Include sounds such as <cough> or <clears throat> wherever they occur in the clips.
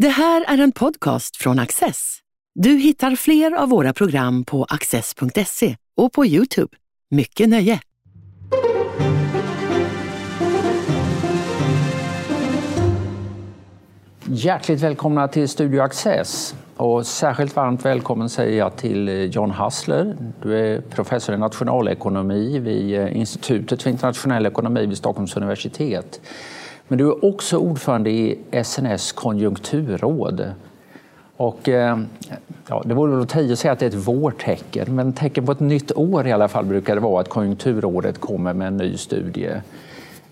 Det här är en podcast från Access. Du hittar fler av våra program på access.se och på Youtube. Mycket nöje! Hjärtligt välkomna till Studio Access. Och särskilt varmt välkommen säger jag till eh, John Hassler. Du är professor i nationalekonomi vid eh, Institutet för internationell ekonomi vid Stockholms universitet. Men du är också ordförande i SNS konjunkturråd. Och, eh, ja, det vore väl att att säga att det är ett vårtecken, men tecken på ett nytt år i alla fall brukar det vara att Konjunkturrådet kommer med en ny studie.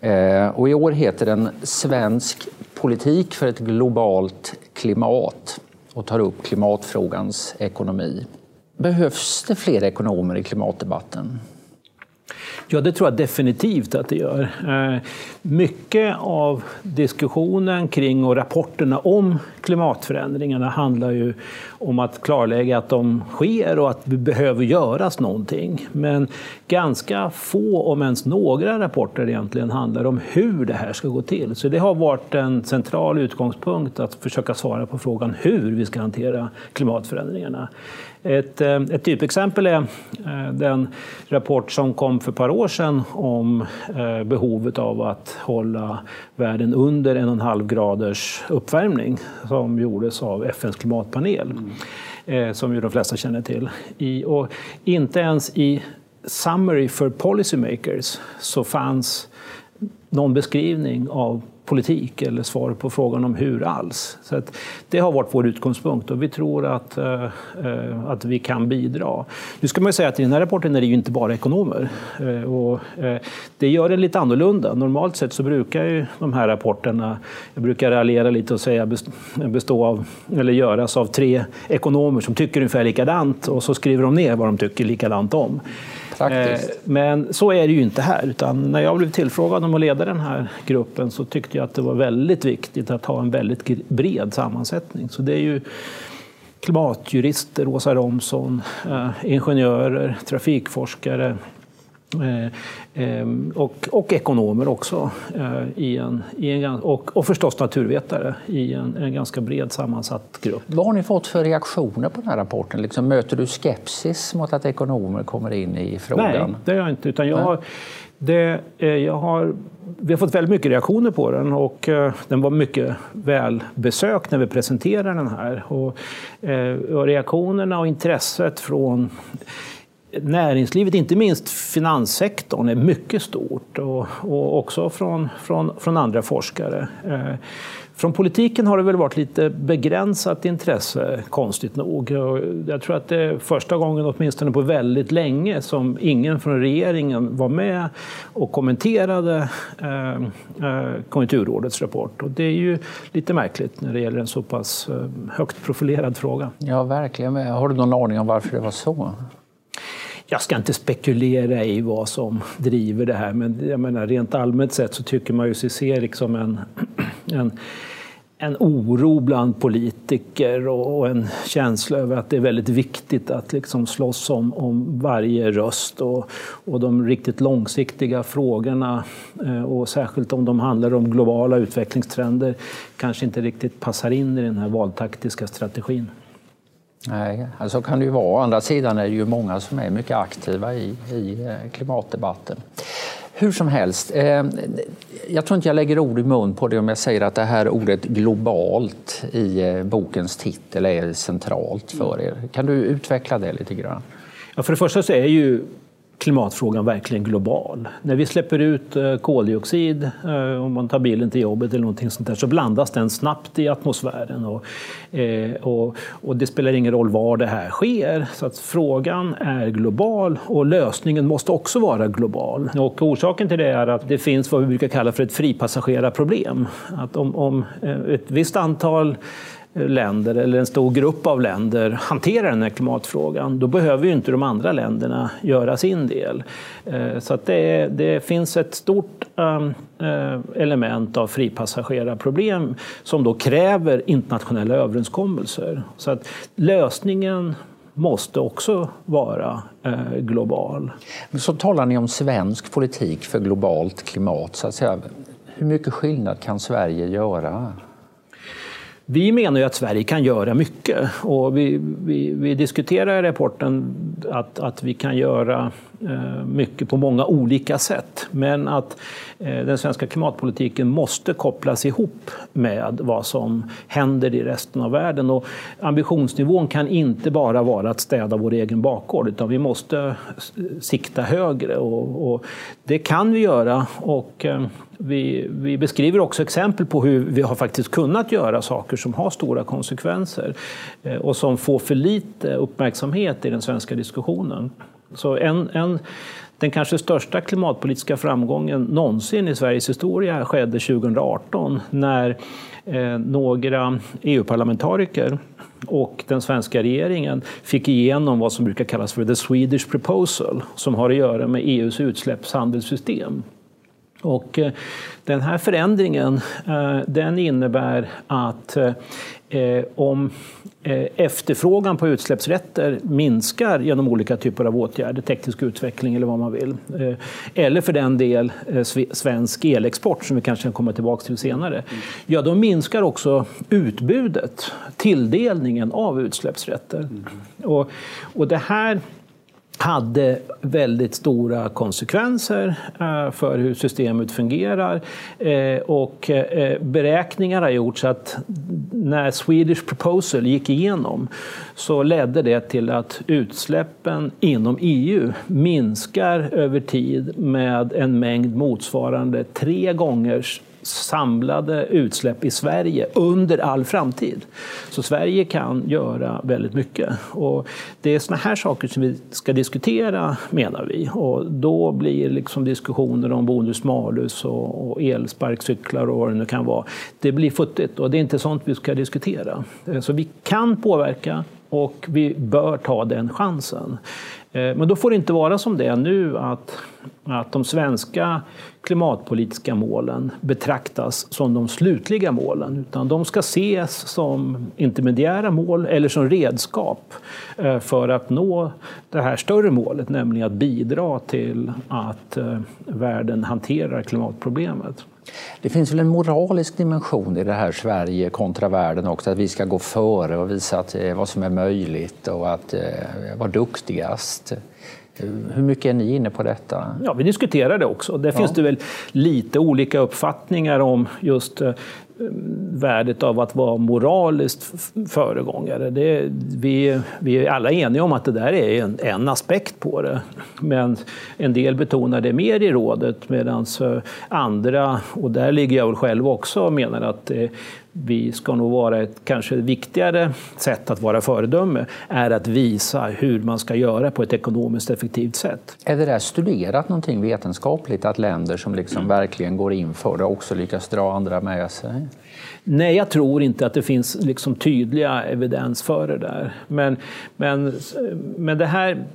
Eh, och I år heter den Svensk politik för ett globalt klimat och tar upp klimatfrågans ekonomi. Behövs det fler ekonomer i klimatdebatten? Ja, det tror jag definitivt att det gör. Eh, mycket av diskussionen kring och rapporterna om klimatförändringarna handlar ju om att klarlägga att de sker och att det behöver göras någonting. Men ganska få, om ens några, rapporter egentligen handlar om hur det här ska gå till. Så det har varit en central utgångspunkt att försöka svara på frågan hur vi ska hantera klimatförändringarna. Ett, eh, ett typexempel är eh, den rapport som kom för ett par år sedan om eh, behovet av att hålla världen under en och en halv graders uppvärmning som gjordes av FNs klimatpanel, mm. som ju de flesta känner till. och inte ens i Summary for Policymakers så fanns någon beskrivning av politik eller svar på frågan om hur alls. Så det har varit vår utgångspunkt och vi tror att, eh, eh, att vi kan bidra. Nu ska man säga att i den här rapporten är det ju inte bara ekonomer. Eh, och, det gör det lite annorlunda. Normalt sett så brukar ju de här rapporterna, jag brukar raljera lite och säga bestå av, eller göras av tre ekonomer som tycker ungefär likadant och så skriver de ner vad de tycker likadant om. Faktiskt. Eh, men så är det ju inte här. Utan när jag blev tillfrågad om att leda den här gruppen så tyckte jag att det var väldigt viktigt att ha en väldigt bred sammansättning. Så det är ju klimatjurister, Åsa Romson, eh, ingenjörer, trafikforskare, och, och ekonomer också, eh, i en, i en, och, och förstås naturvetare i en, en, ganska bred sammansatt grupp. Vad har ni fått för reaktioner på den här rapporten? Liksom, möter du skepsis mot att ekonomer kommer in i frågan? Nej, det gör jag inte. Utan jag har, det, eh, jag har, vi har fått väldigt mycket reaktioner på den och den var mycket välbesökt när vi presenterade den här. Och, och reaktionerna och intresset från näringslivet, inte minst finanssektorn, är mycket stort och, och också från, från, från andra forskare. Eh, från politiken har det väl varit lite begränsat intresse, konstigt nog. Jag tror att det är första gången, åtminstone på väldigt länge, som ingen från regeringen var med och kommenterade eh, eh Konjunkturrådets rapport. Och det är ju lite märkligt när det gäller en så pass eh, högt profilerad fråga. Ja, verkligen. Har du någon aning om varför det var så? Jag ska inte spekulera i vad som driver det här, men jag menar, rent allmänt sett så tycker man ju sig se liksom en, en, en oro bland politiker och en känsla över att det är väldigt viktigt att liksom slåss om, om varje röst och, och de riktigt långsiktiga frågorna eh, och särskilt om de handlar om globala utvecklingstrender kanske inte riktigt passar in i den här valtaktiska strategin. Nej, så kan det ju vara. Å andra sidan är det ju många som är mycket aktiva i, i eh, klimatdebatten. Hur som helst, eh, jag tror inte jag lägger ord i mun på det om jag säger att det här ordet globalt i eh, bokens titel är centralt för er. Kan du utveckla det lite grann? Ja, för det första så är ju klimatfrågan verkligen global. När vi släpper ut eh, koldioxid, eh, om man tar bilen till jobbet eller någonting sånt där, så blandas den snabbt i atmosfären. Och, eh, och, och, det spelar ingen roll var det här sker. Så att frågan är global och lösningen måste också vara global. Och orsaken till det är att det finns vad vi brukar kalla för ett fripassagerarproblem. Att om, om ett visst antal länder eller en stor grupp av länder hanterar den här klimatfrågan, då behöver ju inte de andra länderna göra sin del. Eh, så att det, det finns ett stort ehm, eh, element av fripassagerarproblem som då kräver internationella överenskommelser. Så att lösningen måste också vara eh, global. Så talar ni om svensk politik för globalt klimat. Så att säga. Hur mycket skillnad kan Sverige göra? Vi menar ju att Sverige kan göra mycket och vi, vi, vi diskuterar i rapporten att, att vi kan göra eh, mycket på många olika sätt. Men att eh, den svenska klimatpolitiken måste kopplas ihop med vad som händer i resten av världen. Och ambitionsnivån kan inte bara vara att städa vår egen bakgård utan vi måste sikta högre. Och, och det kan vi göra. Och, eh, vi, vi, beskriver också exempel på hur vi har faktiskt kunnat göra saker som har stora konsekvenser eh, och som får för lite uppmärksamhet i den svenska diskussionen. Så en, en, den kanske största klimatpolitiska framgången någonsin i Sveriges historia skedde 2018 när eh, några EU-parlamentariker och den svenska regeringen fick igenom vad som brukar kallas för the Swedish proposal som har att göra med EUs utsläppshandelssystem. Och eh, den här förändringen eh, den innebär att eh, om efterfrågan på utsläppsrätter minskar genom olika typer av åtgärder, teknisk utveckling eller vad man vill, eller för den del svensk elexport som vi kanske kan komma tillbaka till senare, ja då minskar också utbudet, tilldelningen av utsläppsrätter. Mm. Och, och det här hade väldigt stora konsekvenser eh, för hur systemet fungerar. Eh, och eh, beräkningar har gjorts att när Swedish Proposal gick igenom så ledde det till att utsläppen inom EU minskar över tid med en mängd motsvarande tre gångers samlade utsläpp i Sverige under all framtid. Så Sverige kan göra väldigt mycket. Och det är såna här saker som vi ska diskutera, menar vi. Och då blir liksom diskussioner om bonus-malus och, och elsparkcyklar och vad det nu kan vara, det blir futtigt och det är inte sånt vi ska diskutera. Eh, så vi kan påverka och vi bör ta den chansen. Eh, men då får det inte vara som det är nu att, att de svenska klimatpolitiska målen betraktas som de slutliga målen. Utan de ska ses som intermediära mål eller som redskap eh, för att nå det här större målet, nämligen att bidra till att eh, världen hanterar klimatproblemet. Det finns väl en moralisk dimension i det här Sverige kontra världen också, att vi ska gå före och visa att, eh, vad som är möjligt och att eh, vara duktigast. Hur mycket är ni inne på detta? Ja, vi diskuterar det också. Det ja. finns det väl lite olika uppfattningar om just eh, värdet av att vara moraliskt föregångare. Det, vi, vi är alla eniga om att det där är en, en aspekt på det. Men en del betonar det mer i rådet medan andra, och där ligger jag väl själv också, menar att vi ska nog vara ett kanske viktigare sätt att vara föredöme är att visa hur man ska göra på ett ekonomiskt effektivt sätt. Är det där studerat någonting vetenskapligt att länder som liksom mm. verkligen går in för det också lyckas dra andra med sig? Nej, jag tror inte att det finns liksom tydliga evidens för det där. Men, men, men det här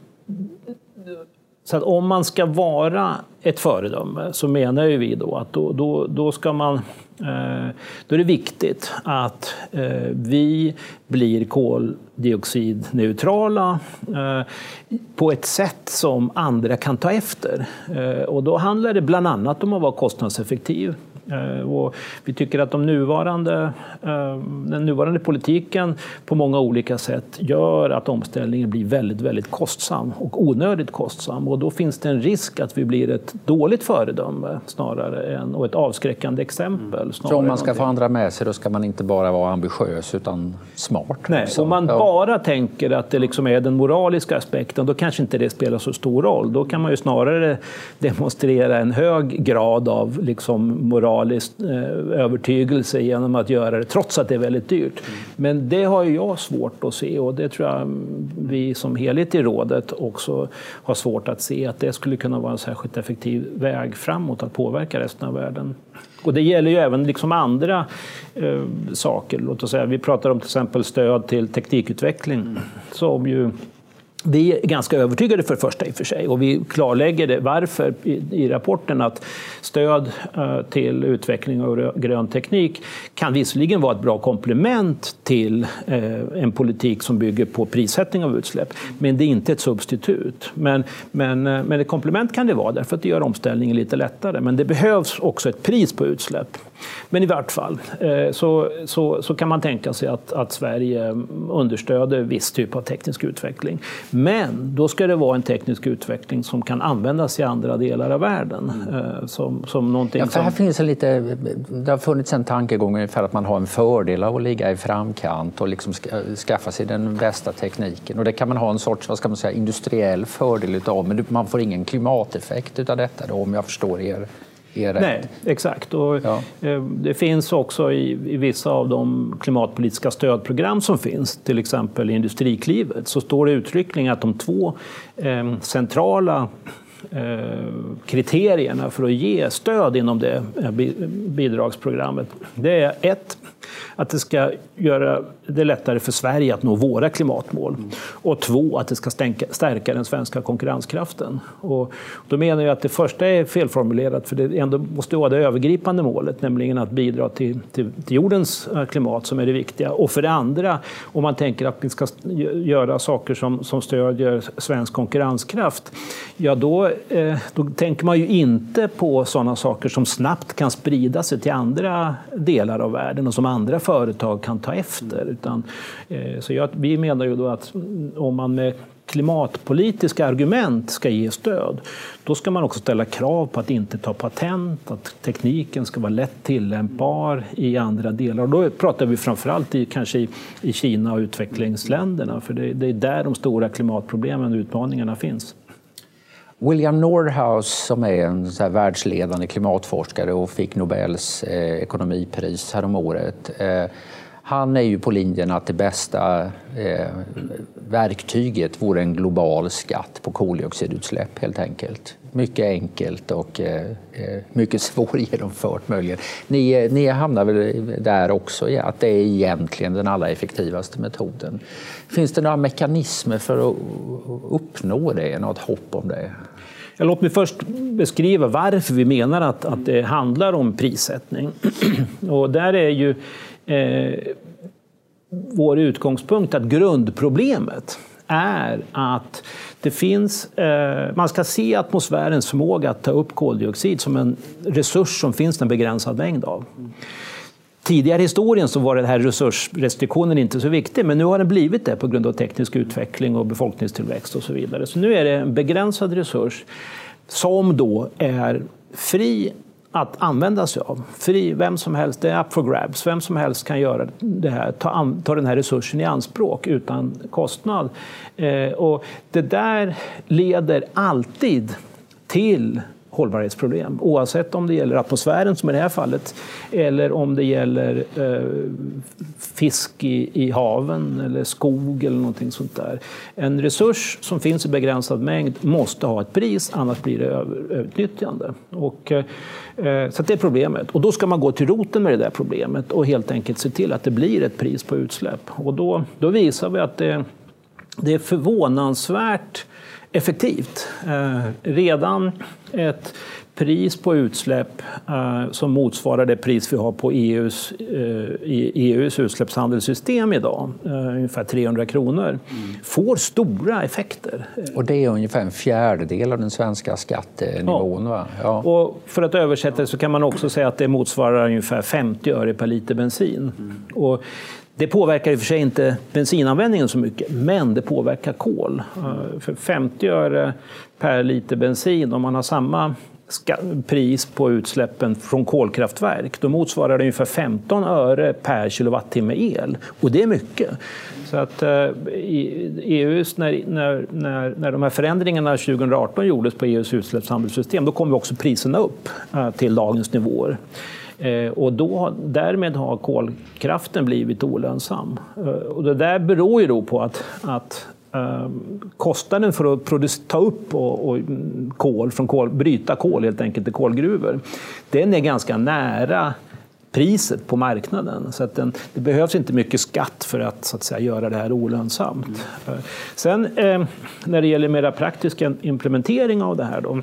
så att om man ska vara ett föredöme så menar ju vi då att då, då, då ska man eh, då är det viktigt att eh, vi blir koldioxidneutrala eh, på ett sätt som andra kan ta efter. Och då handlar det bland annat om att vara kostnadseffektiv. Eh, och vi tycker att de nuvarande, eh, den nuvarande politiken på många olika sätt gör att omställningen blir väldigt, väldigt kostsam och onödigt kostsam. Och då finns det en risk att vi blir ett dåligt föredöme snarare än, och ett avskräckande exempel. Så om man ska få andra med sig då ska man inte bara vara ambitiös utan smart? Nej, om man bara tänker att det liksom är den moraliska aspekten då kanske inte det spelar så stor roll. Då kan man ju snarare demonstrera en hög grad av liksom moral moralisk eh, övertygelse genom att göra det, trots att det är väldigt dyrt. Men det har jag svårt att se och det tror jag vi som helhet i rådet också har svårt att se att det skulle kunna vara en särskilt effektiv väg framåt att påverka resten av världen. Och det gäller ju även liksom andra eh, saker. Låt oss säga, vi pratar om till exempel stöd till teknikutveckling som ju vi är ganska övertygade för det första i och för sig och vi klarlägger det, varför i, rapporten att stöd eh, till utveckling av grön teknik kan visserligen vara ett bra komplement till eh, en politik som bygger på prissättning av utsläpp, men det är inte ett substitut. Men, men, eh, men ett komplement kan det vara därför att det gör omställningen lite lättare. Men det behövs också ett pris på utsläpp. Men i vart fall eh, så, så, så kan man tänka sig att, att Sverige understöder viss typ av teknisk utveckling. Men då ska det vara en teknisk utveckling som kan användas i andra delar av världen. Mm. Som, som någonting ja, för här finns en lite, det har funnits en tankegång ungefär att man har en fördel av att ligga i framkant och liksom skaffa sig den bästa tekniken. Och det kan man ha en sorts vad ska man säga, industriell fördel utav men man får ingen klimateffekt av detta då, om jag förstår er är rätt. Nej, exakt. Och ja. Eh, det finns också i, i, vissa av de klimatpolitiska stödprogram som finns, till exempel Industriklivet, så står det uttryckligen att de två eh, centrala eh, kriterierna för att ge stöd inom det bidragsprogrammet, det är ett, att det ska göra det lättare för Sverige att nå våra klimatmål. Och två, att det ska stärka den svenska konkurrenskraften. Och då menar jag att det första är felformulerat, för det ändå måste vara det övergripande målet, nämligen att bidra till, till, till jordens eh, klimat som är det viktiga. Och för det andra, om man tänker att vi ska göra saker som, som stödjer svensk konkurrenskraft, ja då, eh, då tänker man ju inte på sådana saker som snabbt kan sprida sig till andra delar av världen och som andra företag kan ta efter. Utan, eh, så jag, vi menar ju då att om man med klimatpolitiska argument ska ge stöd, då ska man också ställa krav på att inte ta patent, att tekniken ska vara lätt tillämpbar i andra delar. Och då pratar vi framförallt i, kanske i, i Kina och utvecklingsländerna, för det, det är där de stora klimatproblemen och utmaningarna finns. William Nordhaus som är en så världsledande klimatforskare och fick Nobels eh, ekonomipris häromåret. Eh, han är ju på linjen att det bästa eh, verktyget vore en global skatt på koldioxidutsläpp helt enkelt. Mycket enkelt och eh, eh mycket <laughs> svårgenomfört möjligen. Ni, eh, ni hamnar väl där också, ja, att det är egentligen den allra effektivaste metoden. Finns det några mekanismer för att uppnå det? Något hopp om det? Ja, låt mig först beskriva varför vi menar att, att det handlar om prissättning. <clears throat> Och där är ju eh, vår utgångspunkt att grundproblemet är att det finns, eh, man ska se atmosfärens förmåga att ta upp koldioxid som en resurs som finns en begränsad mängd av. Tidigare i historien så var den här resursrestriktionen inte så viktig, men nu har den blivit det på grund av teknisk utveckling och befolkningstillväxt och så vidare. Så nu är det en begränsad resurs som då är fri att använda sig av. Fri, vem som helst, det är up for grabs. Vem som helst kan göra det här, ta, ta den här resursen i anspråk utan kostnad. Eh, och det där leder alltid till hållbarhetsproblem. Oavsett om det gäller atmosfären, som i det här fallet, eller om det gäller eh, fisk i, i haven eller skog eller någonting sånt där. En resurs som finns i begränsad mängd måste ha ett pris, annars blir det överutnyttjande. Och, eh, eh så det är problemet. Och då ska man gå till roten med det där problemet och helt enkelt se till att det blir ett pris på utsläpp. Och då, då visar vi att det, det är förvånansvärt effektivt. Eh, redan ett pris på utsläpp eh, som motsvarar det pris vi har på EUs, EUs eh, utsläppshandelssystem idag, ungefär 300 kronor, mm. får stora effekter. Och det är ungefär en fjärdedel av den svenska skattenivån? Ja. Ja. Och för att översätta det så kan man också säga att det motsvarar ungefär 50 öre per liter bensin. Mm. Och det påverkar i och för sig inte bensinanvändningen så mycket, men det påverkar kol. Eh, för 50 öre per liter bensin, om man har samma pris på utsläppen från kolkraftverk, då motsvarar det ungefär 15 öre per kilowattimme el. Och det är mycket. Så att eh, EUs, när, när, när, när de här förändringarna 2018 gjordes på EUs utsläppshandelssystem, då kom också priserna upp eh, till dagens nivåer. Eh, och då, därmed har kolkraften blivit olönsam. Eh, och det där beror ju då på att, att eh, kostnaden för att ta upp och, och kol från kol, bryta kol helt enkelt i kolgruvor, den är ganska nära priset på marknaden. Så att den, det behövs inte mycket skatt för att, så att säga, göra det här olönsamt. Mm. Sen eh, när det gäller mera praktisk implementering av det här då,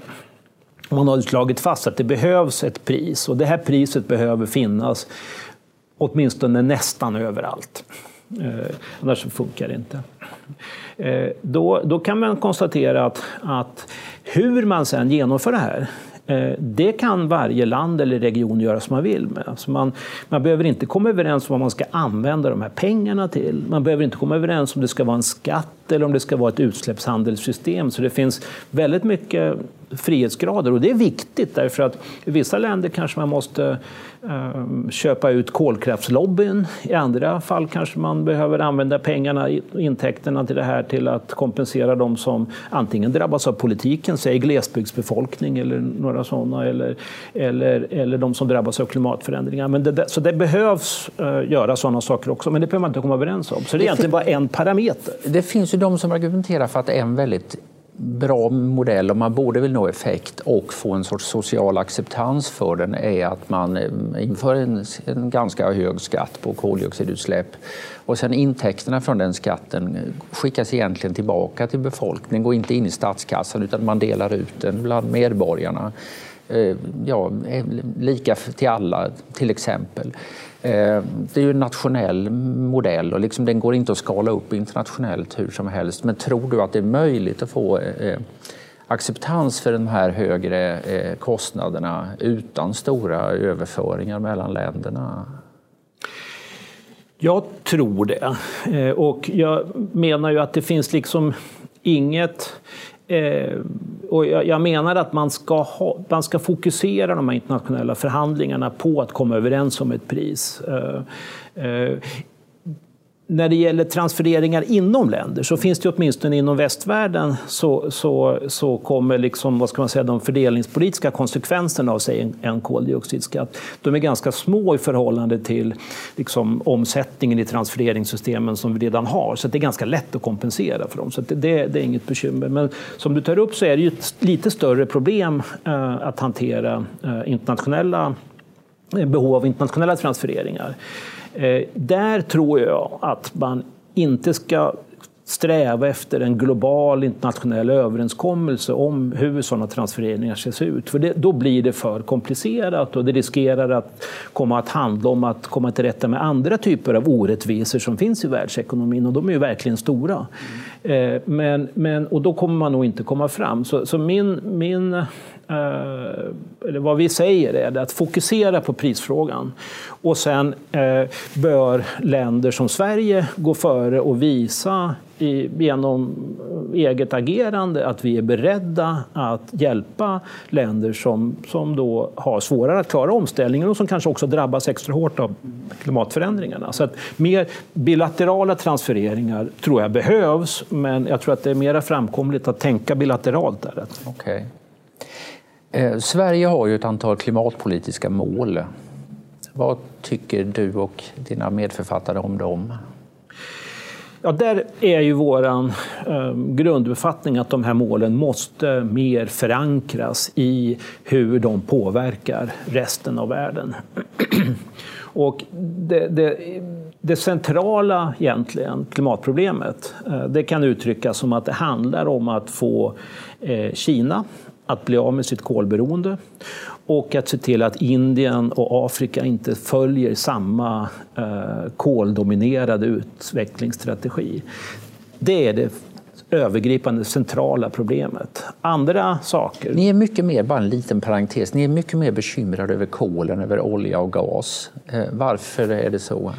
man har slagit fast att det behövs ett pris och det här priset behöver finnas åtminstone nästan överallt. Eh, annars funkar det inte. Eh, då, då kan man konstatera att, att hur man sen genomför det här eh, det kan varje land eller region göra som man vill med. Alltså man, man behöver inte komma överens om vad man ska använda de här pengarna till. Man behöver inte komma överens om det ska vara en skatt eller om det ska vara ett utsläppshandelssystem. Så det finns väldigt mycket frihetsgrader och det är viktigt därför att i vissa länder kanske man måste Ehm, köpa ut kolkraftslobbyn. I andra fall kanske man behöver använda pengarna, intäkterna till det här till att kompensera de som antingen drabbas av politiken, säg glesbygdsbefolkning eller några sådana, eller, eller, eller de som drabbas av klimatförändringar. Men det, så det behövs uh, göra sådana saker också, men det behöver man inte komma överens om. Så det är egentligen bara en parameter. Det finns ju de som argumenterar för att det är en väldigt bra modell om man både vill nå effekt och få en sorts social acceptans för den är att man eh, inför en, en ganska hög skatt på koldioxidutsläpp och sen intäkterna från den skatten skickas egentligen tillbaka till befolkningen, går inte in i statskassan utan man delar ut den bland medborgarna. Eh, ja, eh, lika till alla till exempel. Eh, det är ju en nationell modell och liksom den går inte att skala upp internationellt hur som helst. Men tror du att det är möjligt att få eh, acceptans för de här högre eh, kostnaderna utan stora överföringar mellan länderna? Jag tror det. Och jag menar ju att det finns liksom inget Eh, och jag, jag, menar att man ska, ha, man ska fokusera de här internationella förhandlingarna på att komma överens om ett pris. Eh, eh, när det gäller transfereringar inom länder så finns det åtminstone inom västvärlden så, så, så kommer liksom, vad ska man säga, de fördelningspolitiska konsekvenserna av sig en, en koldioxidskatt. De är ganska små i förhållande till liksom, omsättningen i transfereringssystemen som vi redan har. Så det är ganska lätt att kompensera för dem. Så det, det, det är inget bekymmer. Men som du tar upp så är det ju ett lite större problem eh, att hantera eh, internationella behov av internationella transfereringar. Eh, där tror jag att man inte ska sträva efter en global internationell överenskommelse om hur sådana transfereringar ska se ut. För det, då blir det för komplicerat och det riskerar att komma att handla om att komma till rätta med andra typer av orättvisor som finns i världsekonomin och de är ju verkligen stora. Mm. Men, men, och då kommer man nog inte komma fram. Så, så min, min Eh, Eh, eller vad vi säger är att fokusera på prisfrågan. Och sen eh, bör länder som Sverige gå före och visa genom eh, eget agerande att vi är beredda att hjälpa länder som, som då har svårare att klara omställningen och som kanske också drabbas extra hårt av klimatförändringarna. Så att mer bilaterala transfereringar tror jag behövs, men jag tror att det är mer framkomligt att tänka bilateralt där. Okay. Eh, Sverige har ju ett antal klimatpolitiska mål. Vad tycker du och dina medförfattare om dem? Ja, där är ju vår eh, grunduppfattning att de här målen måste mer förankras i hur de påverkar resten av världen. <clears throat> Och det, det, det, centrala egentligen, klimatproblemet, eh, det kan uttryckas som att det handlar om att få eh, Kina att bli av med sitt kolberoende och att se till att Indien och Afrika inte följer samma eh, koldominerade utvecklingsstrategi. Det är det övergripande centrala problemet. Andra saker... Ni är mycket mer, bara en liten parentes, ni är mycket mer bekymrade över kolen, över olja och gas. Eh, varför är det så?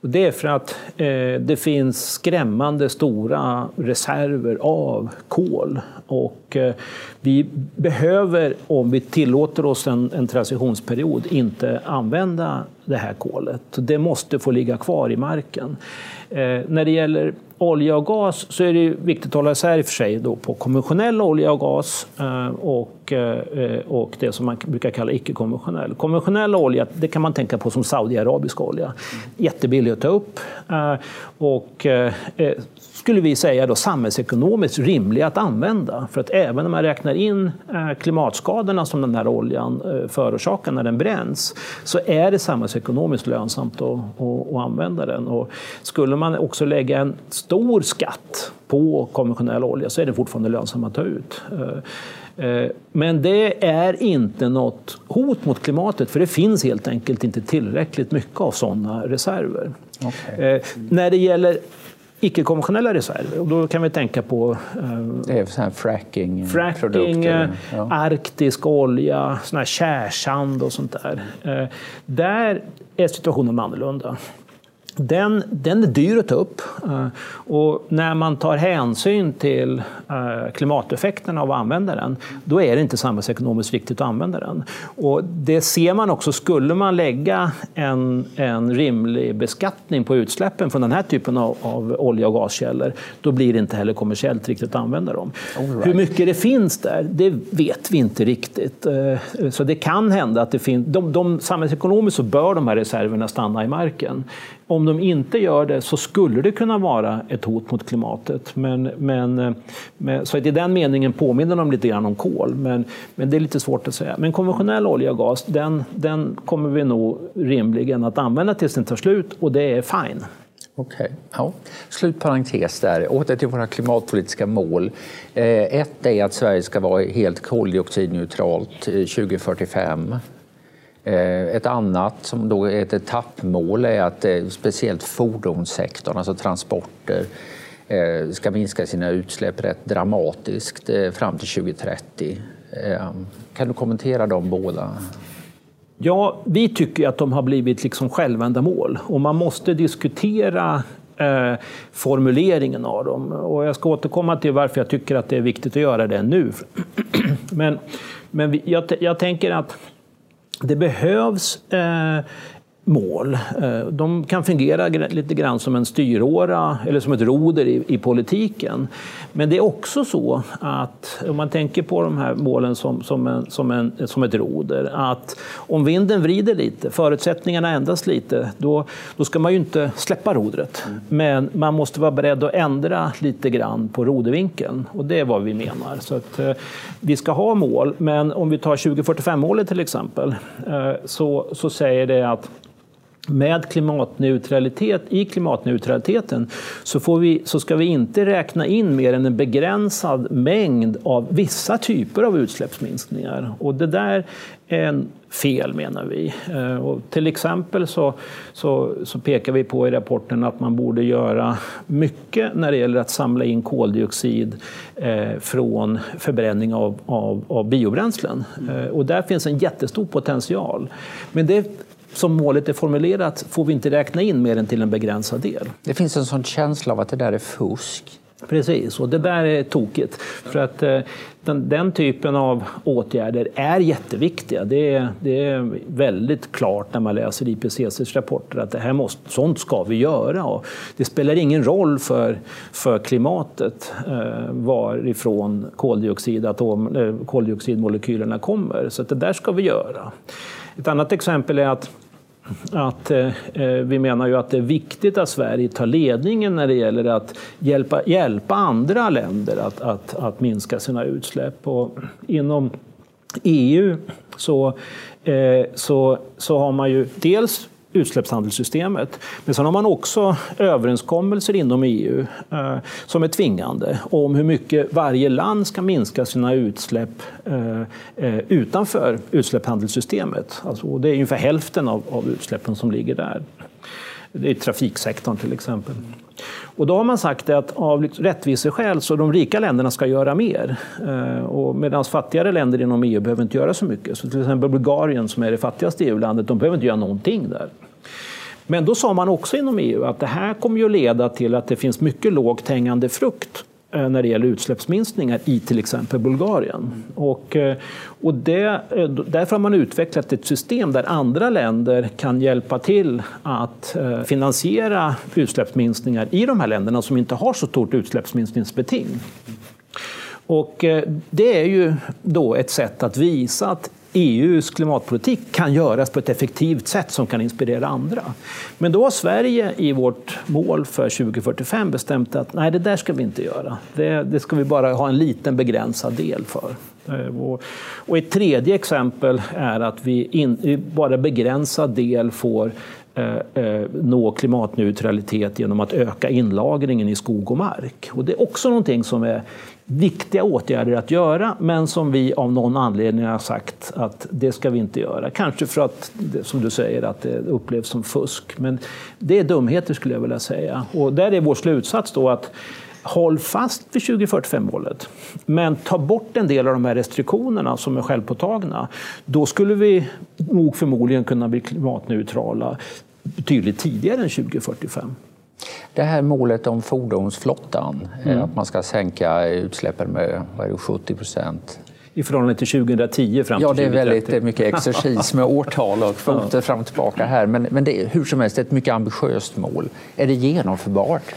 Och det är för att eh, det finns skrämmande stora reserver av kol. Och eh, vi behöver, om vi tillåter oss en, en transitionsperiod, inte använda det här kolet. Det måste få ligga kvar i marken. Eh, när det gäller olja och gas så är det viktigt att hålla isär i och för sig då på konventionell olja och gas eh, och, eh, och det som man brukar kalla icke-konventionell. Konventionell olja det kan man tänka på som Saudiarabisk olja. Jättebillig att ta upp eh, och skulle vi säga då samhällsekonomiskt rimlig att använda. För att även om man räknar in klimatskadorna som den här oljan förorsakar när den bränns så är det samhällsekonomiskt lönsamt att, att, att använda den. Och skulle man också lägga en stor skatt på konventionell olja så är det fortfarande lönsamt att ta ut. Eh, eh, men det är inte något hot mot klimatet för det finns helt enkelt inte tillräckligt mycket av sådana reserver. Okay. Eh, när det gäller icke-konventionella reserver. Och då kan vi tänka på eh, så fracking, fracking ja. arktisk olja, sån här kärsand och sånt där. Eh, där är situationen annorlunda den, den är dyr att ta upp. Eh, och när man tar hänsyn till eh, klimateffekterna av att använda den, då är det inte samhällsekonomiskt viktigt att använda den. Och det ser man också, skulle man lägga en, en rimlig beskattning på utsläppen från den här typen av, av olja och gaskällor, då blir det inte heller kommersiellt riktigt att använda dem. Right. Hur mycket det finns där, det vet vi inte riktigt. Eh, så det kan hända att det finns... De, de, samhällsekonomiskt så bör de här reserverna stanna i marken. Om de inte gör det så skulle det kunna vara ett hot mot klimatet. Men, men, med, så i den meningen påminner de lite grann om kol, men, men det är lite svårt att säga. Men konventionell olja och gas, den, den kommer vi nog rimligen att använda tills den tar slut och det är fine. Okej. Okay. Ja. Slutparentes där. Åter till våra klimatpolitiska mål. Eh, ett är att Sverige ska vara helt koldioxidneutralt eh, 2045. Eh, ett annat som då är ett etappmål är att eh, speciellt fordonssektorn, alltså transporter, eh, ska minska sina utsläpp rätt dramatiskt fram till 2030. Kan du kommentera de båda? Ja, vi tycker att de har blivit liksom självändamål och man måste diskutera eh, formuleringen av dem. Och jag ska återkomma till varför jag tycker att det är viktigt att göra det nu. <clears throat> men men jag, jag tänker att det behövs eh, mål. Eh, de kan fungera lite grann som en styråra eller som ett roder i, i, politiken. Men det är också så att om man tänker på de här målen som, som, en, som, en, som ett roder, att om vinden vrider lite, förutsättningarna ändras lite, då, då ska man ju inte släppa rodret. Mm. Men man måste vara beredd att ändra lite grann på rodervinkeln och det är vad vi menar. Så att, eh, vi ska ha mål, men om vi tar 2045-målet till exempel, eh, så, så säger det att med klimatneutralitet, i klimatneutraliteten så, får vi, så ska vi inte räkna in mer än en begränsad mängd av vissa typer av utsläppsminskningar. Och det där är en fel menar vi. Eh, och till exempel så, så, så, pekar vi på i rapporten att man borde göra mycket när det gäller att samla in koldioxid eh, från förbränning av, av, av biobränslen. Eh, och där finns en jättestor potential. Men det som målet är formulerat får vi inte räkna in mer än till en begränsad del. Det finns en sån känsla av att det där är fusk. Precis, och det där är tokigt. För att eh, den, den, typen av åtgärder är jätteviktiga. Det är, det är väldigt klart när man läser IPCCs rapporter att det här måste, sånt ska vi göra. Och det spelar ingen roll för, för klimatet eh, varifrån koldioxid, atom, eh, koldioxidmolekylerna kommer. Så det där ska vi göra. Ett annat exempel är att att eh, eh, vi menar ju att det är viktigt att Sverige tar ledningen när det gäller att hjälpa, hjälpa andra länder att, att, att minska sina utsläpp. Och inom EU så, eh, så, så har man ju dels utsläppshandelssystemet. Men sen har man också överenskommelser inom EU eh, som är tvingande om hur mycket varje land ska minska sina utsläpp eh, eh utanför utsläppshandelssystemet. Alltså, det är ungefär hälften av, av utsläppen som ligger där. Det är trafiksektorn till exempel. Och då har man sagt att av rättviseskäl så de rika länderna ska göra mer. Eh, Medan fattigare länder inom EU behöver inte göra så mycket. Så till exempel Bulgarien som är det fattigaste EU-landet, de behöver inte göra någonting där. Men då sa man också inom EU att det här kommer ju att leda till att det finns mycket lågt hängande frukt Eh, när det gäller utsläppsminskningar i till exempel Bulgarien. Och, eh, och det, eh, därför har man utvecklat ett system där andra länder kan hjälpa till att finansiera utsläppsminskningar i de här länderna som inte har så stort utsläppsminskningsbeting. Och det är ju då ett sätt att visa att EUs klimatpolitik kan göras på ett effektivt sätt som kan inspirera andra. Men då har Sverige i vårt mål för 2045 bestämt att nej, det där ska vi inte göra. Det, det ska vi bara ha en liten begränsad del för. Eh, och ett tredje exempel är att vi in, bara begränsad del får Eh, eh, nå klimatneutralitet genom att öka inlagringen i skog och mark. Och det är också någonting som är viktiga åtgärder att göra, men som vi av någon anledning har sagt att det ska vi inte göra. Kanske för att, som du säger, att det upplevs som fusk. Men det är dumheter skulle jag vilja säga. Och där är vår slutsats då att håll fast vid 2045-målet, men ta bort en del av de här restriktionerna som är självpåtagna. Då skulle vi nog förmodligen kunna bli klimatneutrala betydligt tidigare än 2045. Det här målet om fordonsflottan, mm. att man ska sänka utsläppen med det, 70 procent i förhållande till 2010 fram till 2030? Ja, det är väldigt mycket exercis med <laughs> årtal och kvoter fram och tillbaka här. Men, men det är hur som helst ett mycket ambitiöst mål. Är det genomförbart?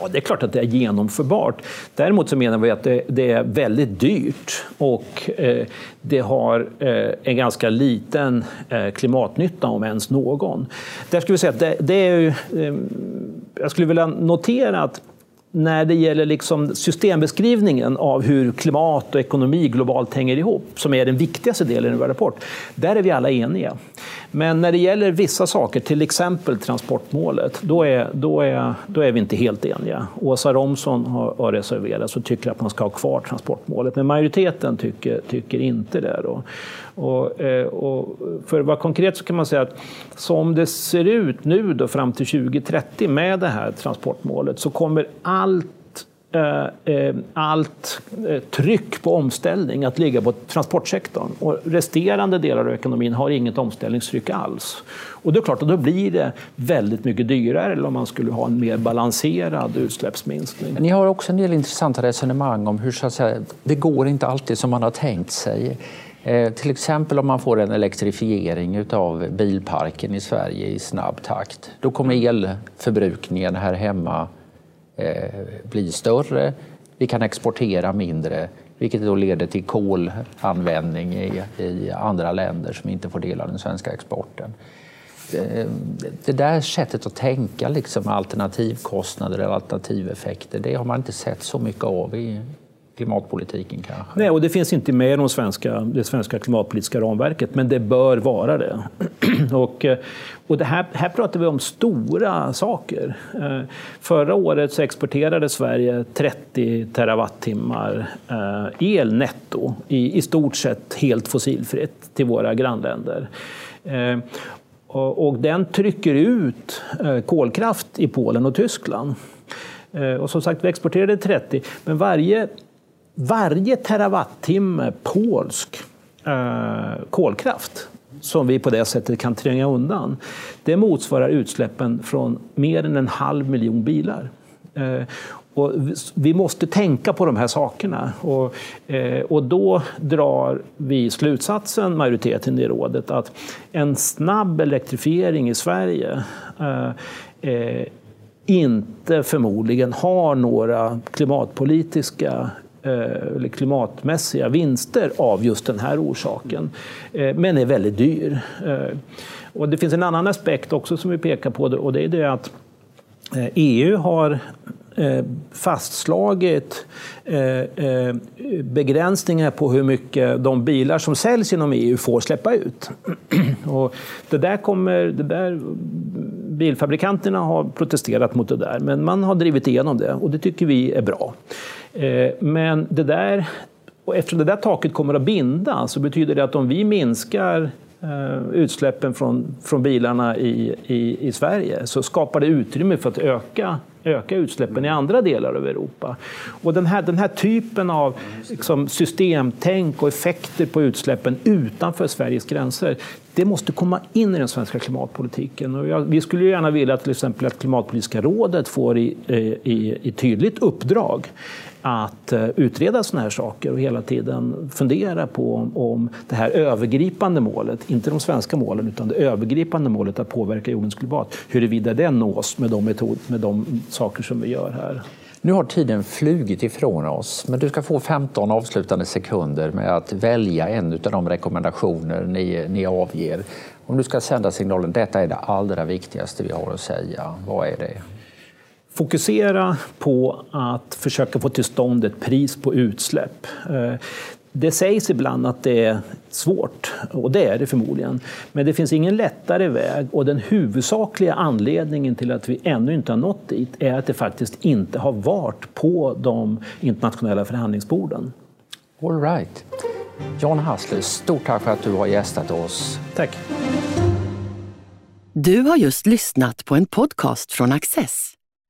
Ja, det är klart att det är genomförbart. Däremot så menar vi att det, det är väldigt dyrt och eh, det har eh, en ganska liten eh, klimatnytta, om ens någon. Där skulle vi säga att det, det är ju, eh, jag skulle vilja notera att när det gäller liksom systembeskrivningen av hur klimat och ekonomi globalt hänger ihop, som är den viktigaste delen i vår rapport, där är vi alla eniga. Men när det gäller vissa saker, till exempel transportmålet, då är, då är, då är vi inte helt eniga. Åsa Romson har, har reserverat och tycker att man ska ha kvar transportmålet, men majoriteten tycker, tycker inte det. Då. Och, eh, och för att vara konkret så kan man säga att som det ser ut nu då fram till 2030 med det här transportmålet så kommer allt Eh, eh, allt eh, tryck på omställning att ligga på transportsektorn. Och resterande delar av ekonomin har inget omställningstryck alls. Och det är klart, att då blir det väldigt mycket dyrare eller om man skulle ha en mer balanserad utsläppsminskning. Ni har också en del intressanta resonemang om hur så att säga, det går inte alltid som man har tänkt sig. Eh, till exempel om man får en elektrifiering av bilparken i Sverige i snabb takt. Då kommer elförbrukningen här hemma Eh, bli blir större. Vi kan exportera mindre, vilket då leder till kolanvändning i, i andra länder som inte får del av den svenska exporten. Det, det där sättet att tänka, liksom alternativkostnader eller alternativeffekter, det har man inte sett så mycket av i klimatpolitiken kanske? Nej, och det finns inte med i de svenska, det svenska klimatpolitiska ramverket, men det bör vara det. <clears throat> och, eh, och det här, här pratar vi om stora saker. Eh, förra året så exporterade Sverige 30 terawattimmar eh, el netto, i, i stort sett helt fossilfritt, till våra grannländer. Och den trycker ut kolkraft i Polen och Tyskland. Och som sagt, vi exporterade 30, men varje varje terawattimme polsk eh, kolkraft som vi på det sättet kan tränga undan, det motsvarar utsläppen från mer än en halv miljon bilar. Eh, och vi måste tänka på de här sakerna. Och, eh, och då drar vi slutsatsen, majoriteten i rådet, att en snabb elektrifiering i Sverige eh, eh inte förmodligen har några klimatpolitiska Eh, eller klimatmässiga vinster av just den här orsaken, eh, men är väldigt dyr. Eh, och det finns en annan aspekt också som vi pekar på och det är det att EU har fastslagit begränsningar på hur mycket de bilar som säljs inom EU får släppa ut. <clears throat> Och det där kommer, det där, bilfabrikanterna har protesterat mot det där, men man har drivit igenom det och det tycker vi är bra. Eh, men det där, och eftersom det där taket kommer att binda så betyder det att om vi minskar eh, utsläppen från, från bilarna i, i, i Sverige så skapar det utrymme för att öka öka utsläppen i andra delar av Europa. Och den här, den här typen av liksom, systemtänk och effekter på utsläppen utanför Sveriges gränser, det måste komma in i den svenska klimatpolitiken. Och jag, vi skulle gärna vilja till exempel att Klimatpolitiska rådet får i, i, i tydligt uppdrag att eh, utreda sådana här saker och hela tiden fundera på om, om det här övergripande målet, inte de svenska målen, utan det övergripande målet att påverka jordens klimat, huruvida det nås med de, metod, med de saker som vi gör här. Nu har tiden flugit ifrån oss, men du ska få 15 avslutande sekunder med att välja en av de rekommendationer ni, ni avger. Om du ska sända signalen detta är det allra viktigaste vi har att säga, vad är det? Fokusera på att försöka få till stånd ett pris på utsläpp. Eh, det sägs ibland att det är svårt. Och det är det förmodligen. Men det finns ingen lättare väg och den huvudsakliga anledningen till att vi ännu inte har nått dit är att det faktiskt inte har varit på de internationella förhandlingsborden. All right. John Hassler, stort tack för att du har gästat oss. Tack. Du har just lyssnat på en podcast från Access.